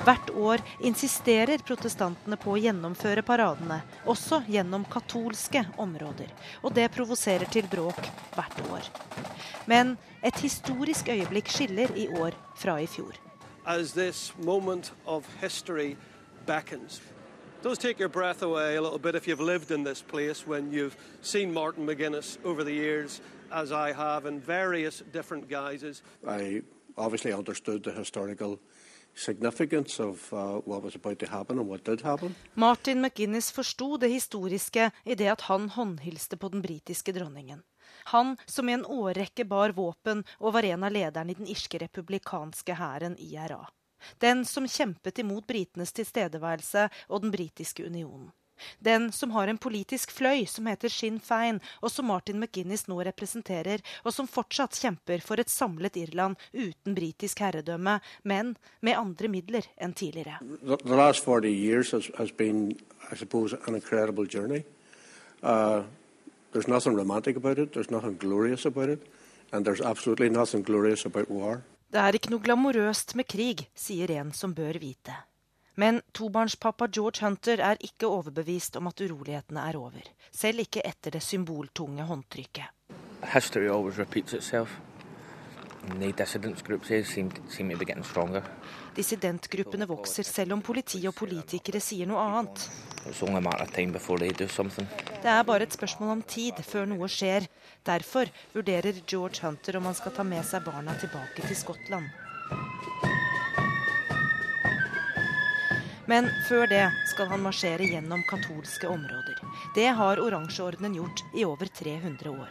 Hvert år insisterer protestantene på å gjennomføre paradene, også gjennom katolske områder. Og det provoserer til bråk hvert år. Men et historisk øyeblikk skiller i år fra i fjor. As this moment of history beckons, does take your breath away a little bit if you've lived in this place when you've seen Martin McGuinness over the years, as I have in various different guises. I obviously understood the historical uh. Martin McGuinness forsto det historiske i det at han håndhilste på den britiske dronningen. Han som i en årrekke bar våpen og var en av lederne i den irske republikanske hæren IRA. Den som kjempet imot britenes tilstedeværelse og den britiske unionen. Den som har en politisk fløy som heter Sinn Fein, og som Martin McGuinness nå representerer, og som fortsatt kjemper for et samlet Irland uten britisk herredømme, men med andre midler enn tidligere. The, the last 40 years has, has been, I suppose, an incredible journey. Uh, there's nothing romantic about it, there's nothing glorious about it, and there's absolutely nothing glorious about war. Det er ikke noe glamorøst med krig, sier en som bør vite. Men tobarnspappa George Hunter er ikke overbevist om at urolighetene er over. Selv ikke etter det symboltunge håndtrykket. Dissidentgruppene vokser selv om politi og politikere sier noe annet. Det er bare et spørsmål om tid før noe skjer. Derfor vurderer George Hunter om han skal ta med seg barna tilbake til Skottland. Men før det skal han marsjere gjennom katolske områder. Det har Oransjeordenen gjort i over 300 år.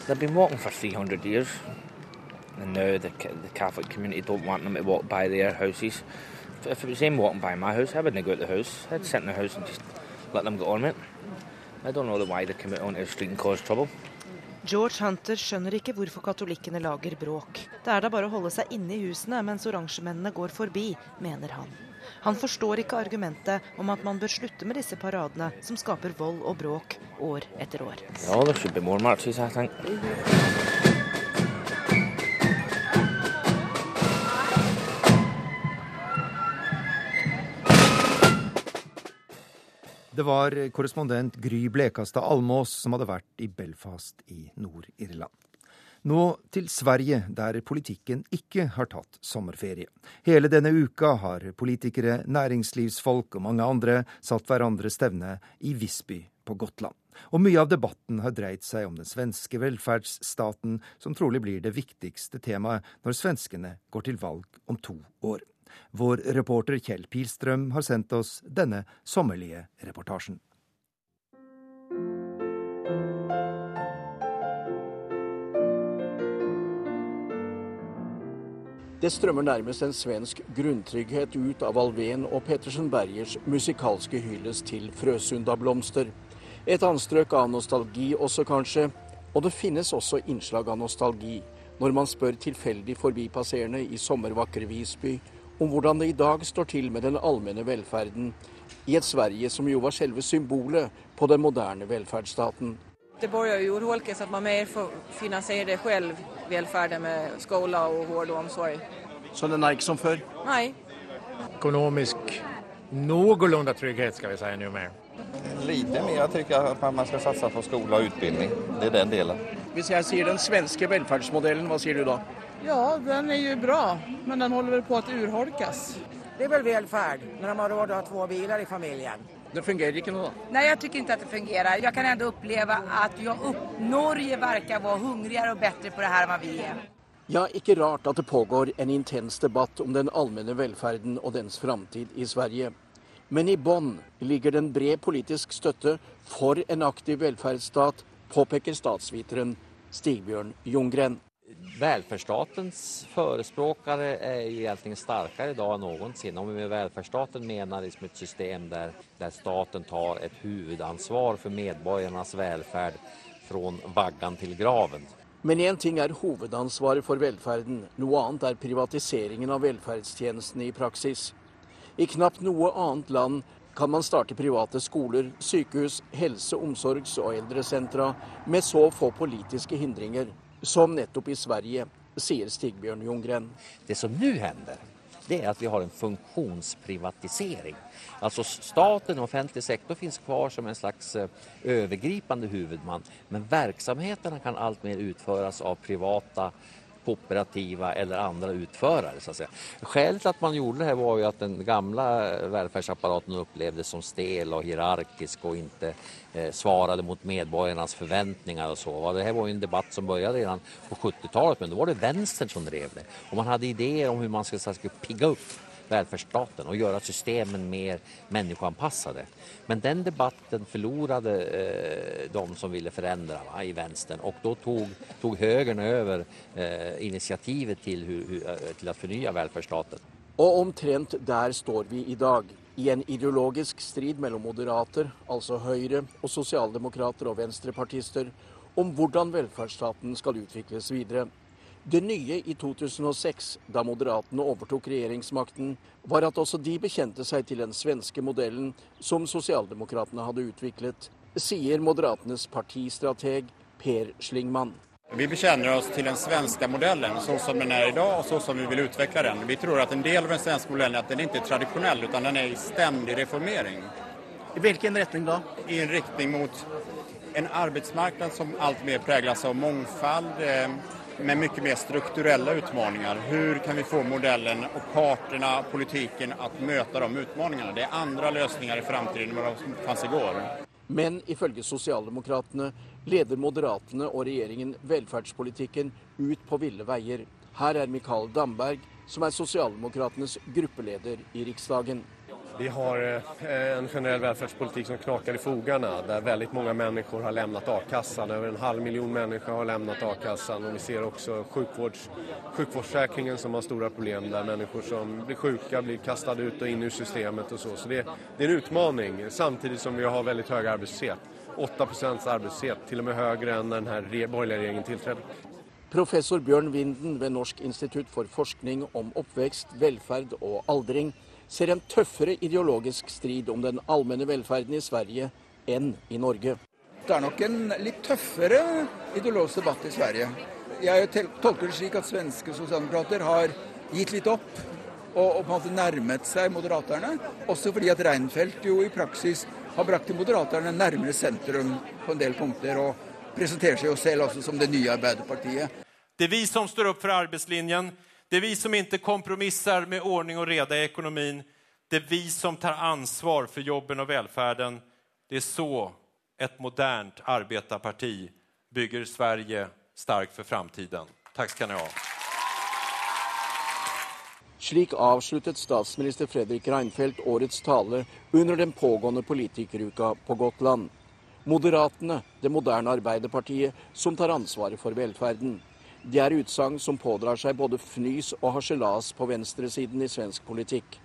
And now the, the Catholic community don't want them to walk by their houses. If it was them walking by my house, I wouldn't go out the house. I'd sit in the house and just let them get on with it. I don't know why they come out onto the street and cause trouble. George Hunter skjønner ikke hvorfor katolikkene lager bråk. Det er da bare å holde seg inne i husene mens oransjemennene går forbi, mener han. Han forstår ikke argumentet om at man bør slutte med disse paradene som skaper vold og bråk år etter år. Ja, det should be more marches, I think. Det var korrespondent Gry Blekastad Almås som hadde vært i Belfast i Nord-Irland. Nå til Sverige, der politikken ikke har tatt sommerferie. Hele denne uka har politikere, næringslivsfolk og mange andre satt hverandre stevne i Visby på Gotland. Og mye av debatten har dreid seg om den svenske velferdsstaten, som trolig blir det viktigste temaet når svenskene går til valg om to år. Vår reporter Kjell Pilstrøm har sendt oss denne sommerlige reportasjen. Det strømmer nærmest en svensk grunntrygghet ut av Alven og Pettersen Bergers musikalske hyllest til Frøsundablomster. Et anstrøk av nostalgi også, kanskje. Og det finnes også innslag av nostalgi når man spør tilfeldig forbipasserende i sommervakre Visby om hvordan det i dag står til med den allmenne velferden i et Sverige som jo var selve symbolet på den moderne velferdsstaten. Det börjar ju urholkas att man mer får finansiera själv välfärden med skola och vård och omsorg. Så den er ikke som förr? Nej. Ekonomisk någorlunda trygghet ska vi säga nu mer. Lite mer tycker jag att man ska satsa på skola och utbildning. Det är den delen. Hvis jeg säger den svenske välfärdsmodellen, hva säger du da? Ja, den är ju bra, men den håller väl på att urholkas. Det är väl välfärd när de har råd att ha två bilar i familjen. Det fungerer ikke nå, da? Nej, jag tycker inte att det fungerar. Jag kan ändå uppleva att jag upp... Norge verkar vara hungrigare och bättre på det här än vad vi är. Ja, ikke rart at det pågår en intens debatt om den allmenne velferden og dens framtid i Sverige. Men i bånn ligger den bred politisk støtte for en aktiv velferdsstat, påpeker statsviteren Stigbjørn Ljunggren. Välfärdsstatens förespråkare är ju egentligen starkare idag än någonsin. Om vi med välfärdsstaten menar liksom ett system där, där staten tar ett huvudansvar för medborgarnas välfärd från vaggan till graven. Men én ting er hovedansvaret for velferden, noe annet er privatiseringen av velferdstjenestene i praksis. I knapt noe annet land kan man starte private skoler, sykehus, helse-, omsorgs- og eldresentra med så få politiske hindringer som nettopp i Sverige, sier Stigbjørn Ljunggren. Det som nå hender, det er at vi har en funktionsprivatisering. Altså staten og offentlig sektor finnes kvar som en slags overgripende hovedmann, men verksamheterna kan alt mer utføres av privata kooperativa eller andra utförare. Så att säga. Skälet till att man gjorde det här var ju att den gamla välfärdsapparaten upplevdes som stel och hierarkisk och inte eh, svarade mot medborgarnas förväntningar och så. Det här var ju en debatt som började redan på 70-talet men då var det vänstern som drev det. Och man hade idéer om hur man skulle, skulle pigga upp välfärdsstaten och göra systemen mer människoanpassade. Men den debatten förlorade eh, de som ville förändra va, i vänstern och då tog, tog högern över eh, initiativet till, hur, hur, eh, till att förnya välfärdsstaten. Og omtrent der står vi i dag, i en ideologisk strid mellom moderater, altså Høyre, og sosialdemokrater og venstrepartister, om hvordan velferdsstaten skal utvikles videre. Det nye i 2006, da Moderatene overtok regjeringsmakten, var at også de bekjente seg til den svenske modellen som sosialdemokratene hadde utviklet, sier Moderatenes partistrateg Per Slingmann. Vi bekjenner oss til den svenske modellen så som den er i dag, og så som vi vil utvikle den. Vi tror at en del av den svenske modellen er at den ikke er tradisjonell, utan den er i stendig reformering. I hvilken retning da? I en riktning mot en arbeidsmarked som alt mer preges av mångfald eh, med mycket mer strukturella utmaningar. Hur kan vi få modellen och parterna, politiken att möta de utmaningarna? Det är andra lösningar i framtiden än vad som fanns igår. Men ifølge sosialdemokratene leder Moderatene og regjeringen velferdspolitikken ut på ville veier. Her er Mikael Damberg, som er sosialdemokratenes gruppeleder i Riksdagen. Vi har eh, en generell välfärdspolitik som knakar i fogarna där väldigt många människor har lämnat a-kassan. Över en halv miljon människor har lämnat a-kassan och vi ser också sjukvårds, som har stora problem där människor som blir sjuka blir kastade ut och in ur systemet och så. Så det, det är en utmaning samtidigt som vi har väldigt hög arbetslöshet. 8% arbetslöshet, till och med högre än när den här borgerliga regeringen. Professor Bjørn Vinden ved Norsk institutt for forskning om oppvekst, velferd og aldring ser en tøffere ideologisk strid om den allmenne velferden i Sverige enn i Norge. Det er nok en litt tøffere ideologisk debatt i Sverige. Jeg tolker det slik at svenske sosialdemokrater har gitt litt opp og, og, på en måte nærmet seg moderaterne. Også fordi at Reinfeldt jo i praksis har brakt til moderaterne nærmere sentrum på en del punkter, og presenterer seg jo selv også som det nye Arbeiderpartiet. Det er vi som står opp for arbeidslinjen. Det är vi som inte kompromissar med ordning och reda i ekonomin. Det är vi som tar ansvar för jobben och välfärden. Det är så ett modernt arbetarparti bygger Sverige starkt för framtiden. Tack ska ni ha. Slik avsluttet statsminister Fredrik Reinfeldt årets tale under den pågående politikeruka på Gotland. Moderatene, det moderne Arbeiderpartiet, som tar ansvaret for velferden. Det er utsagn som pådrar seg både fnys og harselas på venstresiden i svensk politikk.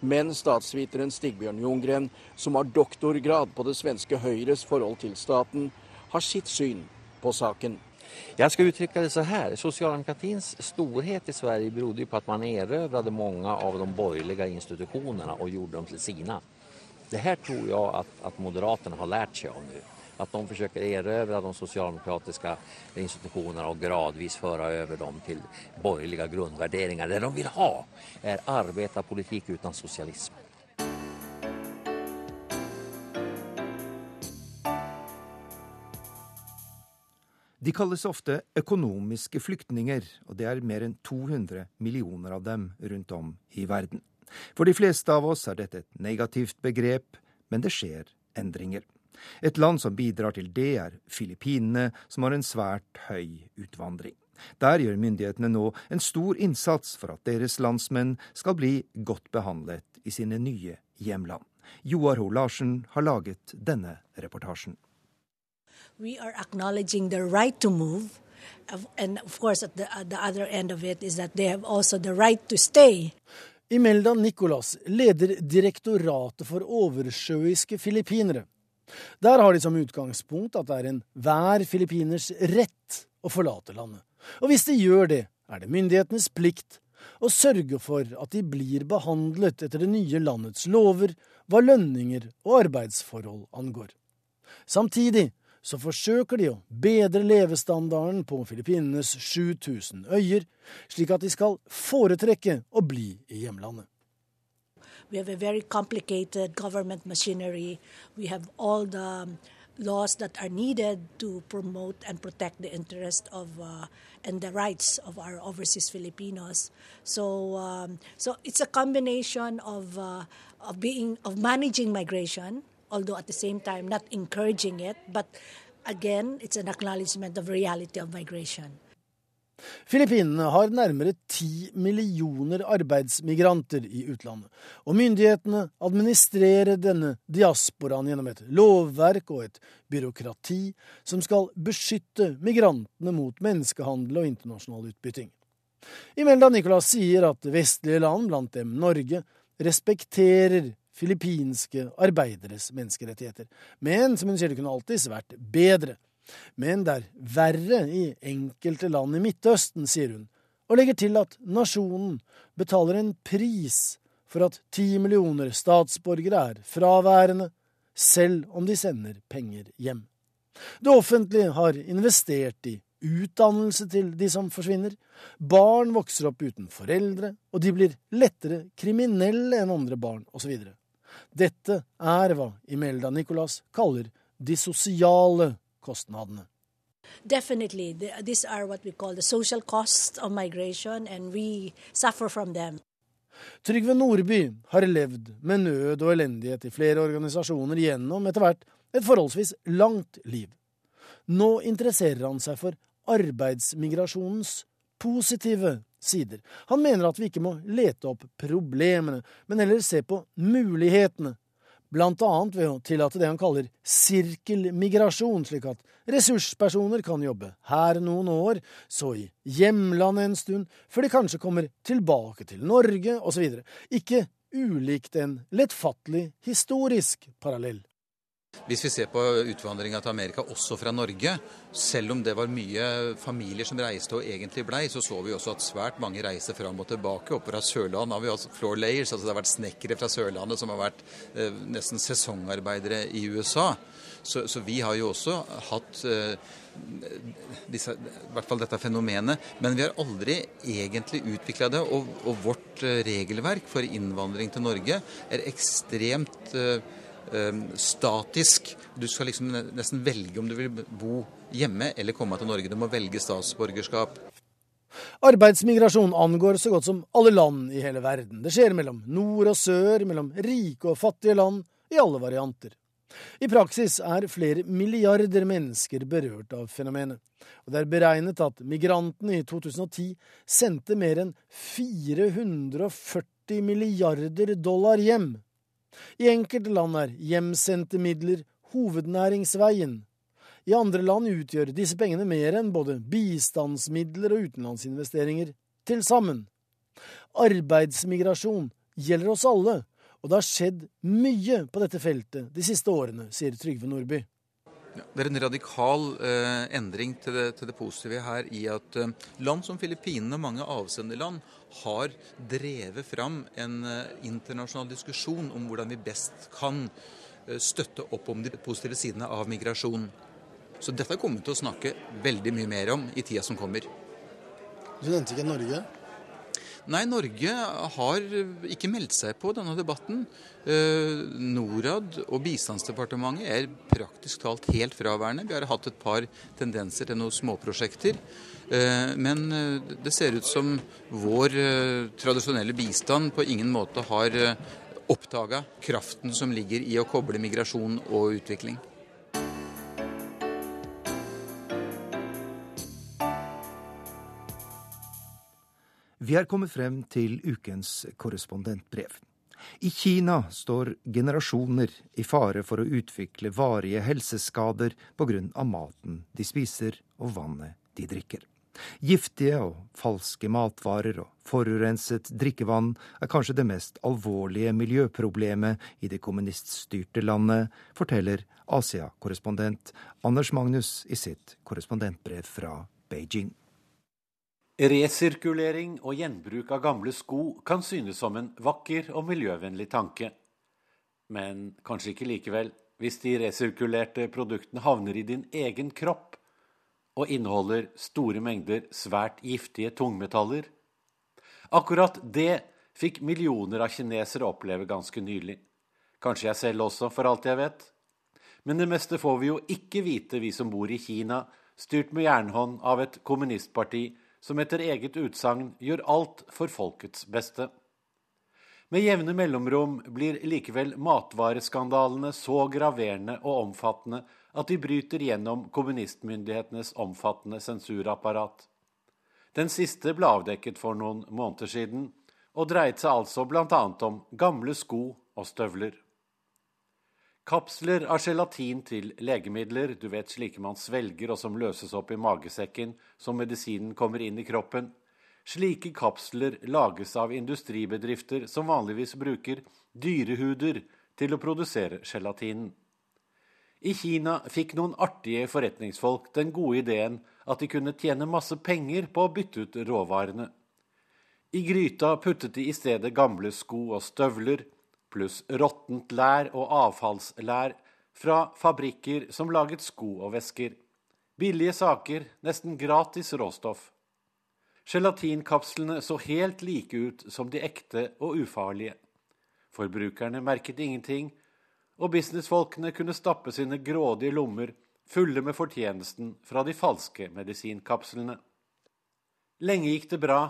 Men statsviteren Stigbjørn Ljunggren, som har doktorgrad på det svenske Høyres forhold til staten, har sitt syn på saken. Jeg skal uttrykke det så her. Sosialdemokratiens storhet i Sverige berodde på at man erøvret mange av de borgerlige institusjonene og gjorde dem til sine. Det her tror jeg at, at Moderaterna har lært seg av nå. At de forsøker å erövra de sosialdemokratiske institusjonene og gradvis føre over dem til borgerlige grunnverderinger. Det de vil ha, er arbeiderpolitikk uten sosialisme. De kalles ofte økonomiske flyktninger, og det er mer enn 200 millioner av dem rundt om i verden. For de fleste av oss er dette et negativt begrep, men det skjer endringer. Et land som bidrar til det, er Filippinene, som har en svært høy utvandring. Der gjør myndighetene nå en stor innsats for at deres landsmenn skal bli godt behandlet i sine nye hjemland. Joar Ho Larsen har laget denne reportasjen. we are acknowledging their right to move. And of course, at the, at the other end of it is that they have also the right to stay. Imelda Nicolas leder Direktoratet for oversjøiske filippinere. Der har de som utgangspunkt at det er enhver filippiners rett å forlate landet. Og hvis de gjør det, er det myndighetenes plikt å sørge for at de blir behandlet etter det nye landets lover hva lønninger og arbeidsforhold angår. Samtidig så forsøker de å bedre levestandarden på Filippinenes 7000 øyer, slik at de skal foretrekke å bli i hjemlandet. We have a very complicated government machinery. We have all the laws that are needed to promote and protect the interest of uh, and the rights of our overseas Filipinos. So, um, so it's a combination of uh, of being of managing migration although at the same time not encouraging it, but again, it's an acknowledgement of reality of migration. Filippinene har nærmere ti millioner arbeidsmigranter i utlandet, og myndighetene administrerer denne diasporaen gjennom et lovverk og et byråkrati som skal beskytte migrantene mot menneskehandel og internasjonal utbytting. Imelda Nicolas sier at vestlige land, blant dem Norge, respekterer filippinske arbeideres menneskerettigheter. Men som hun sier, det kunne alltids vært bedre. Men det er verre i enkelte land i Midtøsten, sier hun, og legger til at nasjonen betaler en pris for at ti millioner statsborgere er fraværende, selv om de sender penger hjem. Det offentlige har investert i utdannelse til de som forsvinner. Barn vokser opp uten foreldre, og de blir lettere kriminelle enn andre barn, osv. Dette er hva Imelda Nicolas kaller de sosiale kostnadene. Definitely, these are what we call the social costs of migration, and we suffer from them. Trygve Nordby har levd med nød og elendighet i flere organisasjoner gjennom etter hvert et forholdsvis langt liv. Nå interesserer han seg for arbeidsmigrasjonens positive sider. Han mener at vi ikke må lete opp problemene, men heller se på mulighetene. Annet ved å tillate det han kaller sirkelmigrasjon, slik at ressurspersoner kan jobbe her noen år, så i hjemlandet en stund, før de kanskje kommer tilbake til Norge, osv. Ikke ulikt en lettfattelig historisk parallell. Hvis vi ser på utvandringa til Amerika også fra Norge, selv om det var mye familier som reiste og egentlig blei, så så vi også at svært mange reiser fram og tilbake. Oppe fra Sørlandet har vi hatt floor layers, altså det har vært snekkere fra Sørlandet som har vært eh, nesten sesongarbeidere i USA. Så, så, vi har jo også hatt eh, disse, i hvert fall dette fenomenet, men vi har aldri egentlig utvikla det. Og, og, vårt eh, regelverk for innvandring til Norge er ekstremt eh, statisk. Du skal liksom nesten velge om du vil bo hjemme eller komme til Norge. Du må velge statsborgerskap. Arbeidsmigrasjon angår så godt som alle land i hele verden. Det skjer mellom nord og sør, mellom rike og fattige land, i alle varianter. I praksis er flere milliarder mennesker berørt av fenomenet. Og det er beregnet at migrantene i 2010 sendte mer enn 440 milliarder dollar hjem i enkelte land er hjemsendte midler hovednæringsveien. I andre land utgjør disse pengene mer enn både bistandsmidler og utenlandsinvesteringer til sammen. Arbeidsmigrasjon gjelder oss alle, og det har skjedd mye på dette feltet de siste årene, sier Trygve Nordby. Det er en radikal eh, endring til det, til det, positive her i at eh, land som Filippinene og mange avsenderland har drevet fram en eh, internasjonal diskusjon om hvordan vi best kan eh, støtte opp om de positive sidene av migrasjon. Så dette kommer vi til å snakke veldig mye mer om i tida som kommer. Du nevnte ikke Norge? Nei, Norge har ikke meldt seg på denne debatten. Eh, Norad og Bistandsdepartementet er praktisk talt helt fraværende. Vi har hatt et par tendenser til noen småprosjekter. Eh, men eh, det ser ut som vår tradisjonelle bistand på ingen måte har oppdaga kraften som ligger i å koble migrasjon og utvikling. Vi er kommet frem til ukens korrespondentbrev. I Kina står generasjoner i fare for å utvikle varige helseskader pga. maten de spiser og vannet de drikker. Giftige og falske matvarer og forurenset drikkevann er kanskje det mest alvorlige miljøproblemet i det kommuniststyrte landet, forteller Asia-korrespondent Anders Magnus i sitt korrespondentbrev fra Beijing. Resirkulering og gjenbruk av gamle sko kan synes som en vakker og miljøvennlig tanke. Men kanskje ikke likevel, hvis de resirkulerte produktene havner i din egen kropp og inneholder store mengder svært giftige tungmetaller. Akkurat det fikk millioner av kinesere oppleve ganske nylig. Kanskje jeg selv også, for alt jeg vet. Men det meste får vi jo ikke vite, vi som bor i Kina, styrt med jernhånd av et kommunistparti som etter eget utsagn gjør alt for folkets beste. Med jevne mellomrom blir likevel matvareskandalene så graverende og omfattende at de bryter gjennom kommunistmyndighetenes omfattende sensurapparat. Den siste ble avdekket for noen måneder siden, og dreit seg altså bl.a. om gamle sko og støvler. Kapsler av gelatin til legemidler, du vet slike man svelger og som løses opp i magesekken som medisinen kommer inn i kroppen. Slike kapsler lages av industribedrifter som vanligvis bruker dyrehuder til å produsere gelatinen. I Kina fikk noen artige forretningsfolk den gode ideen at de kunne tjene masse penger på å bytte ut råvarene. I gryta puttet de i stedet gamle sko og støvler, pluss råttent lær og avfallslær fra fabrikker som laget sko og vesker. Billige saker, nesten gratis råstoff. Gelatinkapslene så helt like ut som de ekte og ufarlige. Forbrukerne merket ingenting, og businessfolkene kunne stappe sine grådige lommer fulle med fortjenesten fra de falske medisinkapslene. Lenge gikk det bra,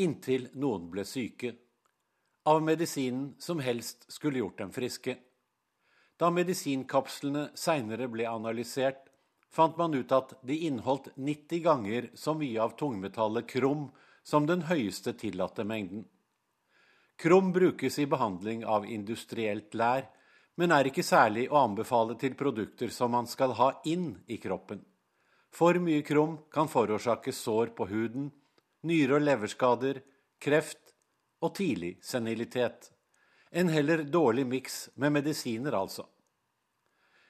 inntil noen ble syke av medisinen som helst skulle gjort dem friske. Da medisinkapslene seinere ble analysert, fant man ut at de inneholdt 90 ganger så mye av tungmetallet krom som den høyeste tillatte mengden. Krom brukes i behandling av industrielt lær, men er ikke særlig å anbefale til produkter som man skal ha inn i kroppen. For mye krom kan forårsake sår på huden, nyre- og leverskader, kreft og tidlig senilitet. En heller dårlig miks med medisiner, altså.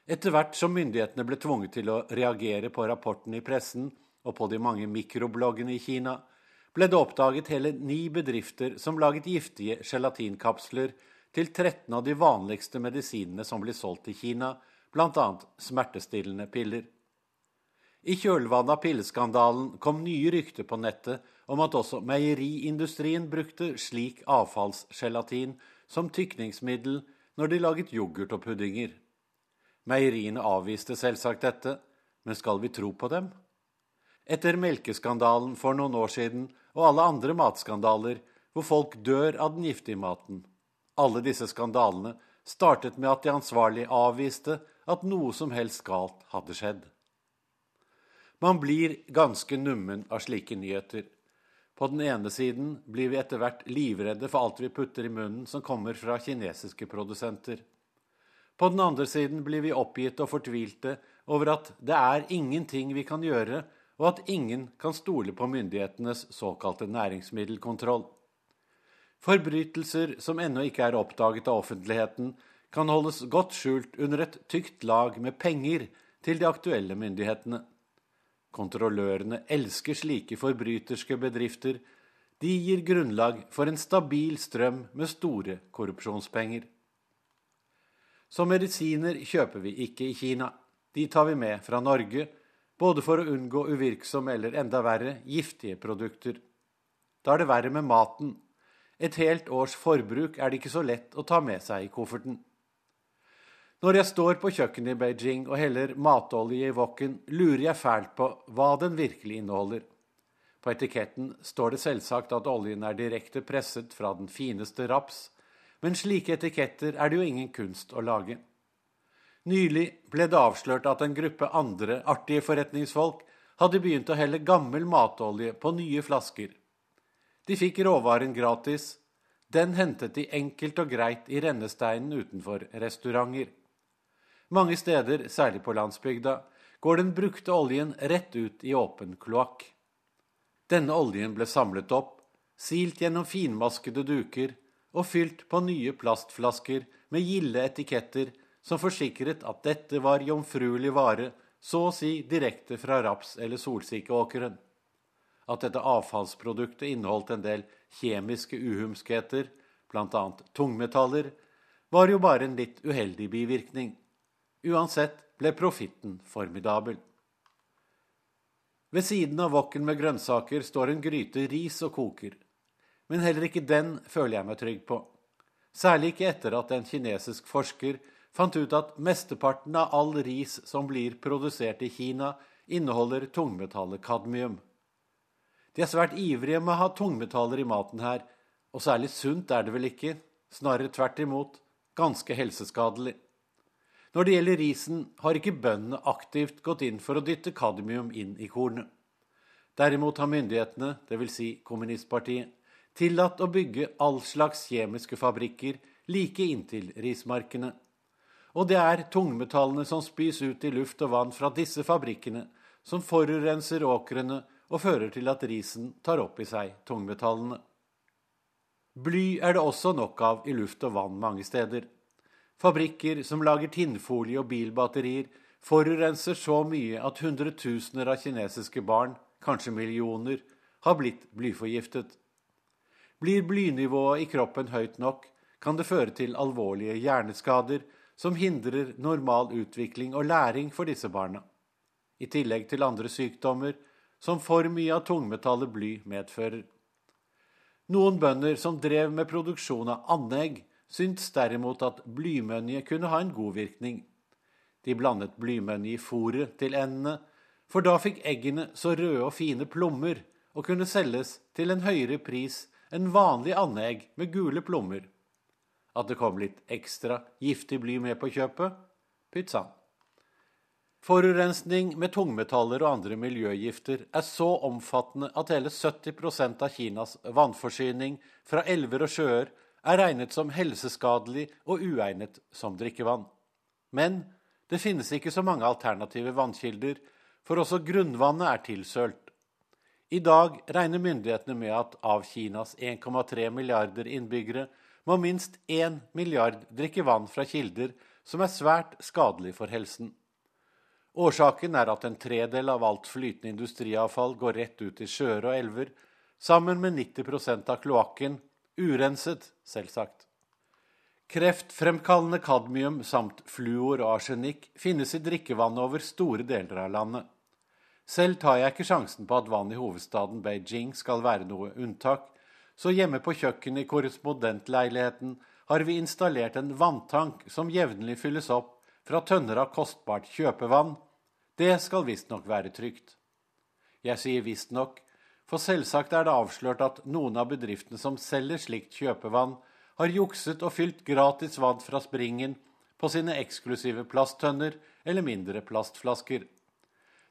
Etter hvert som myndighetene ble tvunget til å reagere på rapporten i pressen og på de mange mikrobloggene i Kina, ble det oppdaget hele ni bedrifter som laget giftige gelatinkapsler til 13 av de vanligste medisinene som blir solgt i Kina, bl.a. smertestillende piller. I kjølvannet av pilleskandalen kom nye rykter på nettet om at også meieriindustrien brukte slik avfallsgelatin som tykningsmiddel når de laget yoghurt og puddinger. Meieriene avviste selvsagt dette, men skal vi tro på dem? Etter melkeskandalen for noen år siden og alle andre matskandaler hvor folk dør av den giftige maten. Alle disse skandalene startet med at de ansvarlige avviste at noe som helst galt hadde skjedd. Man blir ganske nummen av slike nyheter. På den ene siden blir vi etter hvert livredde for alt vi putter i munnen som kommer fra kinesiske produsenter. På den andre siden blir vi oppgitt og fortvilte over at det er ingenting vi kan gjøre, og at ingen kan stole på myndighetenes såkalte næringsmiddelkontroll. Forbrytelser som ennå ikke er oppdaget av offentligheten, kan holdes godt skjult under et tykt lag med penger til de aktuelle myndighetene. Kontrollørene elsker slike forbryterske bedrifter. De gir grunnlag for en stabil strøm med store korrupsjonspenger. Som medisiner kjøper vi ikke i Kina. De tar vi med fra Norge, både for å unngå uvirksomme eller enda verre giftige produkter. Da er det verre med maten. Et helt års forbruk er det ikke så lett å ta med seg i kofferten. Når jeg står på kjøkkenet i Beijing og heller matolje i woken, lurer jeg fælt på hva den virkelig inneholder. På etiketten står det selvsagt at oljen er direkte presset fra den fineste raps, men slike etiketter er det jo ingen kunst å lage. Nylig ble det avslørt at en gruppe andre artige forretningsfolk hadde begynt å helle gammel matolje på nye flasker. De fikk råvaren gratis. Den hentet de enkelt og greit i rennesteinen utenfor restauranter. Mange steder, særlig på landsbygda, går den brukte oljen rett ut i åpen kloakk. Denne oljen ble samlet opp, silt gjennom finmaskede duker og fylt på nye plastflasker med gilde etiketter som forsikret at dette var jomfruelig vare, så å si direkte fra raps- eller solsikkeåkeren. At dette avfallsproduktet inneholdt en del kjemiske uhumskheter, bl.a. tungmetaller, var jo bare en litt uheldig bivirkning. Uansett ble profitten formidabel. Ved siden av wokken med grønnsaker står en gryte ris og koker. Men heller ikke den føler jeg meg trygg på. Særlig ikke etter at en kinesisk forsker fant ut at mesteparten av all ris som blir produsert i Kina, inneholder tungmetallet kadmium. De er svært ivrige med å ha tungmetaller i maten her, og særlig sunt er det vel ikke, snarere tvert imot, ganske helseskadelig. Når det gjelder risen, har ikke bøndene aktivt gått inn for å dytte kadmium inn i kornet. Derimot har myndighetene, dvs. Si kommunistpartiet, tillatt å bygge all slags kjemiske fabrikker like inntil rismarkene. Og det er tungmetallene som spys ut i luft og vann fra disse fabrikkene, som forurenser åkrene og fører til at risen tar opp i seg tungmetallene. Bly er det også nok av i luft og vann mange steder. Fabrikker som lager tinnfolie og bilbatterier, forurenser så mye at hundretusener av kinesiske barn, kanskje millioner, har blitt blyforgiftet. Blir blynivået i kroppen høyt nok, kan det føre til alvorlige hjerneskader som hindrer normal utvikling og læring for disse barna, i tillegg til andre sykdommer som for mye av tungmetallet bly medfører. Noen bønder som drev med produksjon av andegg, syntes derimot at blymønje kunne ha en god virkning. De blandet blymønje i fôret til endene, for da fikk eggene så røde og fine plommer og kunne selges til en høyere pris enn vanlig andeegg med gule plommer. At det kom litt ekstra giftig bly med på kjøpet? Pytt sann. Forurensning med tungmetaller og andre miljøgifter er så omfattende at hele 70% av Kinas vannforsyning fra elver og sjøer er regnet som helseskadelig og uegnet som drikkevann. Men det finnes ikke så mange alternative vannkilder, for også grunnvannet er tilsølt. I dag regner myndighetene med at av Kinas 1,3 milliarder innbyggere må minst 1 milliard drikke vann fra kilder som er svært skadelig for helsen. Årsaken er at en tredel av alt flytende industriavfall går rett ut i sjøer og elver, sammen med 90% av kloakken Urenset, selvsagt. Kreftfremkallende kadmium samt fluor og arsenikk finnes i drikkevannet over store deler av landet. Selv tar jeg ikke sjansen på at vann i hovedstaden Beijing skal være noe unntak, så hjemme på kjøkkenet i korrespondentleiligheten har vi installert en vanntank som jevnlig fylles opp fra tønner av kostbart kjøpevann. Det skal visstnok være trygt. Jeg sier visstnok, for selvsagt er det avslørt at noen av bedriftene som selger slikt kjøpevann, har jukset og fylt gratis vann fra springen på sine eksklusive plasttønner eller mindre plastflasker.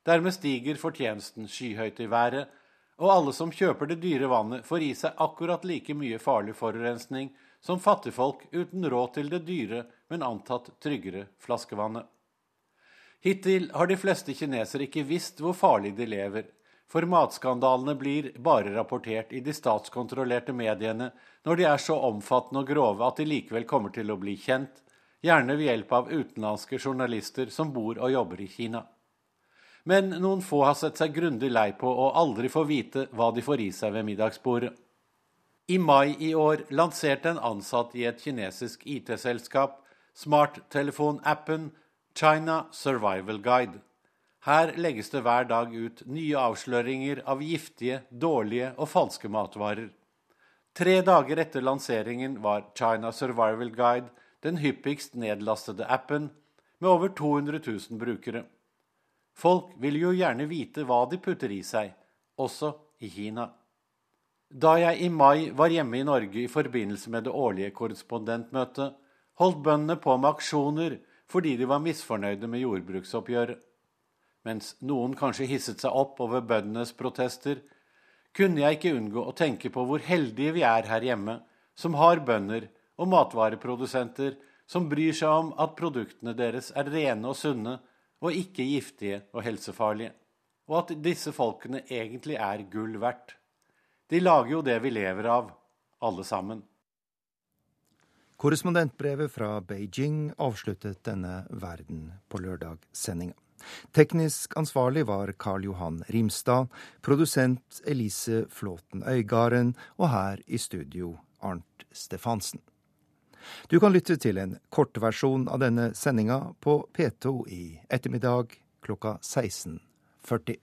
Dermed stiger fortjenesten skyhøyt i været, og alle som kjøper det dyre vannet, får i seg akkurat like mye farlig forurensning som fattigfolk uten råd til det dyre, men antatt tryggere flaskevannet. Hittil har de fleste kinesere ikke visst hvor farlig de lever, for matskandalene blir bare rapportert i de statskontrollerte mediene når de er så omfattende og grove at de likevel kommer til å bli kjent, gjerne ved hjelp av utenlandske journalister som bor og jobber i Kina. Men noen få har sett seg grundig lei på å aldri få vite hva de får i seg ved middagsbordet. I mai i år lanserte en ansatt i et kinesisk IT-selskap smarttelefonappen China Survival Guide. Her legges det hver dag ut nye avsløringer av giftige, dårlige og falske matvarer. Tre dager etter lanseringen var China Survival Guide den hyppigst nedlastede appen, med over 200 000 brukere. Folk vil jo gjerne vite hva de putter i seg, også i Kina. Da jeg i mai var hjemme i Norge i forbindelse med det årlige korrespondentmøtet, holdt bøndene på med aksjoner fordi de var misfornøyde med jordbruksoppgjøret. Mens noen kanskje hisset seg opp over bøndenes protester, kunne jeg ikke unngå å tenke på hvor heldige vi er her hjemme, som har bønder og matvareprodusenter som bryr seg om at produktene deres er rene og sunne og ikke giftige og helsefarlige, og at disse folkene egentlig er gull verdt. De lager jo det vi lever av, alle sammen. Korrespondentbrevet fra Beijing avsluttet denne Verden på lørdag-sendinga. Teknisk ansvarlig var Karl Johan Rimstad, produsent Elise Flåten Øygarden og her i studio Arnt Stefansen. Du kan lytte til en kortversjon av denne sendinga på P2 i ettermiddag klokka 16.40.